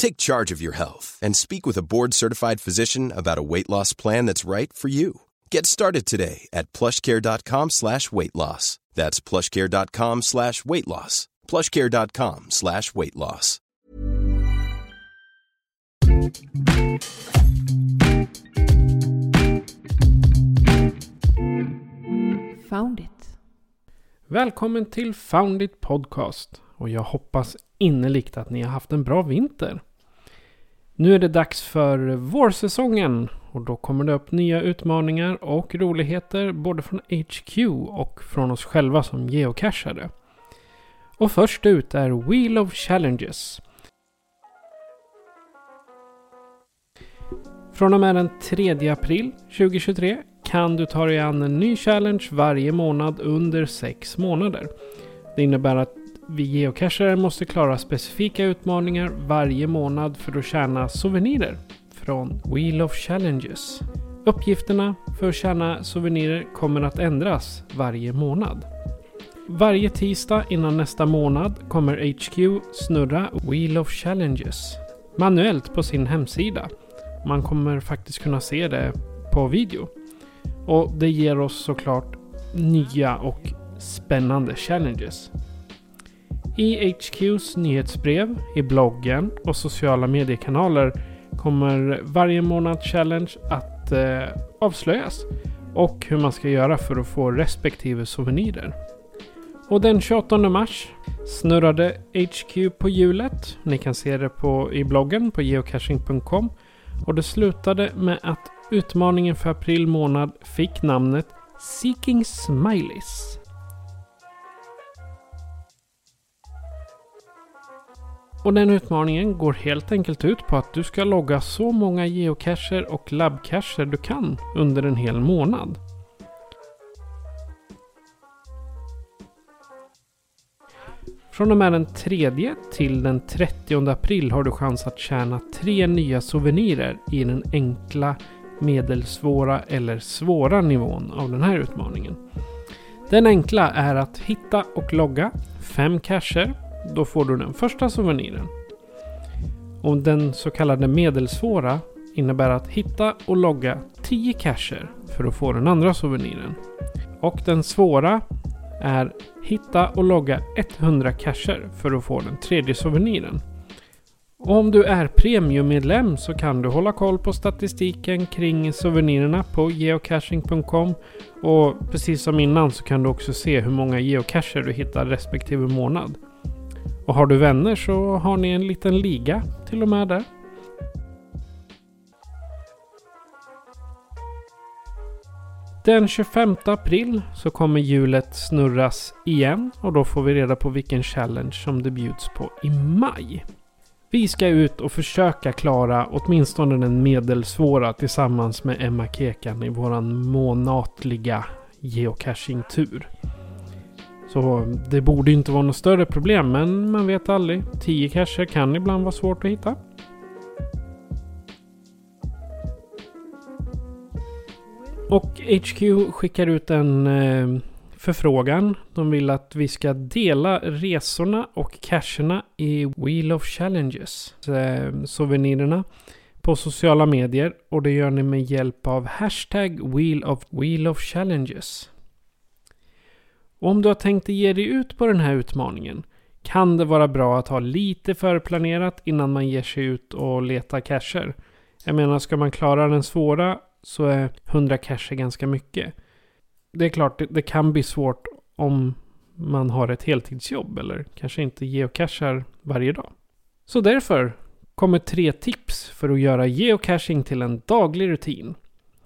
Take charge of your health and speak with a board-certified physician about a weight loss plan that's right for you. Get started today at plushcare.com slash weight loss. That's plushcare.com slash weight loss. plushcare.com slash weight loss. Found it. Välkommen till Found It Podcast. Och jag hoppas innerligt att ni har haft en bra vinter. Nu är det dags för vårsäsongen och då kommer det upp nya utmaningar och roligheter både från HQ och från oss själva som geocachare. Och först ut är Wheel of Challenges. Från och med den 3 april 2023 kan du ta dig an en ny challenge varje månad under 6 månader. Det innebär att vi geocachare måste klara specifika utmaningar varje månad för att tjäna souvenirer från Wheel of Challenges. Uppgifterna för att tjäna souvenirer kommer att ändras varje månad. Varje tisdag innan nästa månad kommer HQ snurra Wheel of Challenges manuellt på sin hemsida. Man kommer faktiskt kunna se det på video. Och det ger oss såklart nya och spännande challenges. I HQs nyhetsbrev, i bloggen och sociala mediekanaler kommer varje månad challenge att eh, avslöjas och hur man ska göra för att få respektive souvenirer. Och den 28 mars snurrade HQ på hjulet. Ni kan se det på, i bloggen på geocaching.com. Och det slutade med att utmaningen för april månad fick namnet Seeking Smileys. Och den utmaningen går helt enkelt ut på att du ska logga så många geocacher och labbcacher du kan under en hel månad. Från och med den 3 till den 30 april har du chans att tjäna tre nya souvenirer i den enkla, medelsvåra eller svåra nivån av den här utmaningen. Den enkla är att hitta och logga fem cacher. Då får du den första souveniren. Och den så kallade medelsvåra innebär att hitta och logga 10 cacher för att få den andra souveniren. Och den svåra är hitta och logga 100 cacher för att få den tredje souveniren. Och om du är premiummedlem så kan du hålla koll på statistiken kring souvenirerna på geocaching.com och precis som innan så kan du också se hur många geocacher du hittar respektive månad. Och har du vänner så har ni en liten liga till och med där. Den 25 april så kommer hjulet snurras igen och då får vi reda på vilken challenge som det bjuds på i maj. Vi ska ut och försöka klara åtminstone den medelsvåra tillsammans med Emma Kekan i våran månatliga geocaching-tur. Så det borde inte vara något större problem men man vet aldrig. 10 cacher kan ibland vara svårt att hitta. Och HQ skickar ut en eh, förfrågan. De vill att vi ska dela resorna och cacherna i Wheel of Challenges. Eh, souvenirerna på sociala medier. Och det gör ni med hjälp av hashtag Wheel of, Wheel of Challenges. Och om du har tänkt ge dig ut på den här utmaningen kan det vara bra att ha lite förplanerat innan man ger sig ut och letar cacher. Jag menar, ska man klara den svåra så är 100 cacher ganska mycket. Det är klart, det, det kan bli svårt om man har ett heltidsjobb eller kanske inte geocachar varje dag. Så därför kommer tre tips för att göra geocaching till en daglig rutin.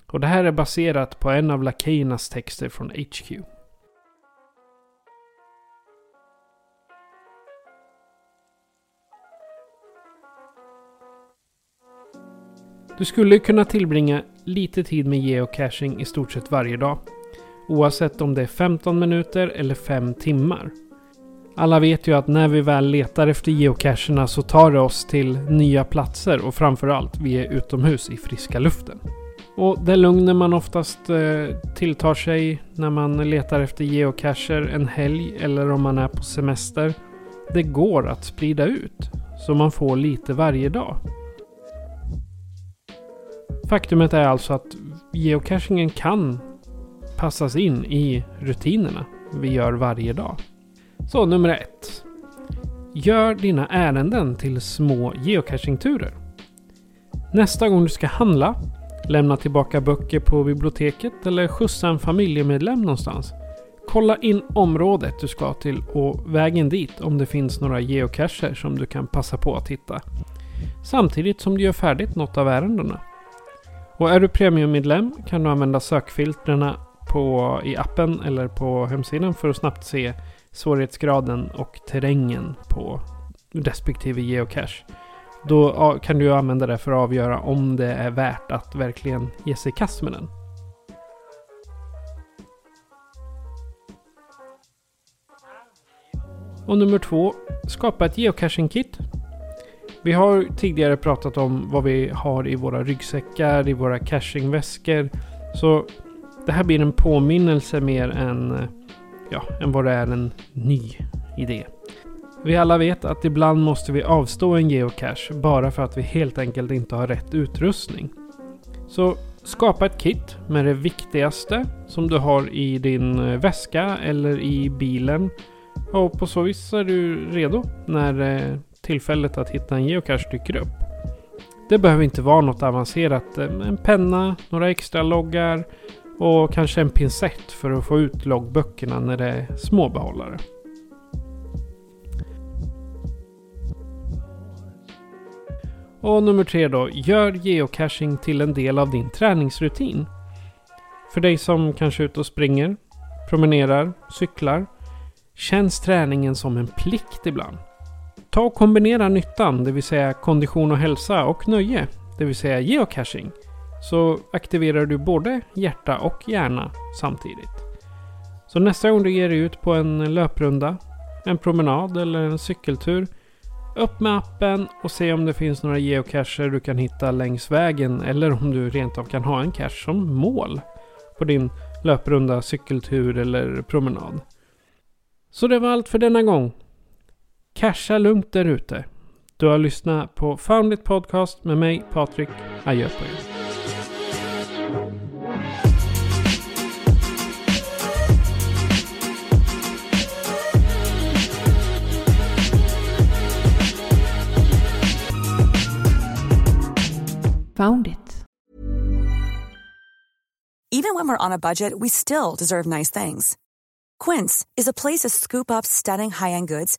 Och det här är baserat på en av lakejernas texter från HQ. Du skulle kunna tillbringa lite tid med geocaching i stort sett varje dag. Oavsett om det är 15 minuter eller 5 timmar. Alla vet ju att när vi väl letar efter geocacherna så tar det oss till nya platser och framförallt vi är utomhus i friska luften. Och det lugn man oftast eh, tilltar sig när man letar efter geocacher en helg eller om man är på semester. Det går att sprida ut. Så man får lite varje dag. Faktumet är alltså att geocachingen kan passas in i rutinerna vi gör varje dag. Så nummer ett. Gör dina ärenden till små geocachingturer. Nästa gång du ska handla, lämna tillbaka böcker på biblioteket eller skjutsa en familjemedlem någonstans. Kolla in området du ska till och vägen dit om det finns några geocacher som du kan passa på att hitta. Samtidigt som du gör färdigt något av ärendena. Och är du premiummedlem kan du använda sökfiltren på, i appen eller på hemsidan för att snabbt se svårighetsgraden och terrängen på respektive geocache. Då kan du använda det för att avgöra om det är värt att verkligen ge sig i kast med den. Och nummer två, skapa ett geocaching-kit. Vi har tidigare pratat om vad vi har i våra ryggsäckar, i våra cachingväskor. Så det här blir en påminnelse mer än, eh, ja, än vad det är en ny idé. Vi alla vet att ibland måste vi avstå en geocache bara för att vi helt enkelt inte har rätt utrustning. Så skapa ett kit med det viktigaste som du har i din eh, väska eller i bilen. Och på så vis är du redo när eh, tillfället att hitta en geocache dyker upp. Det behöver inte vara något avancerat. Eh, en penna, några extra loggar och kanske en pincett för att få ut loggböckerna när det är små behållare. Och nummer tre då. Gör geocaching till en del av din träningsrutin. För dig som kanske är ute och springer, promenerar, cyklar. Känns träningen som en plikt ibland? Ta och kombinera nyttan, det vill säga kondition och hälsa, och nöje, det vill säga geocaching. Så aktiverar du både hjärta och hjärna samtidigt. Så nästa gång du ger dig ut på en löprunda, en promenad eller en cykeltur upp med appen och se om det finns några geocacher du kan hitta längs vägen eller om du rent av kan ha en cache som mål på din löprunda, cykeltur eller promenad. Så det var allt för denna gång. Casha lugnt där ute. Du har lyssnat på Foundit Podcast med mig Patrik. Adjö på er. Found it. Even when we're on a budget, we still deserve nice things. Quince is a place to scoop up stunning high-end goods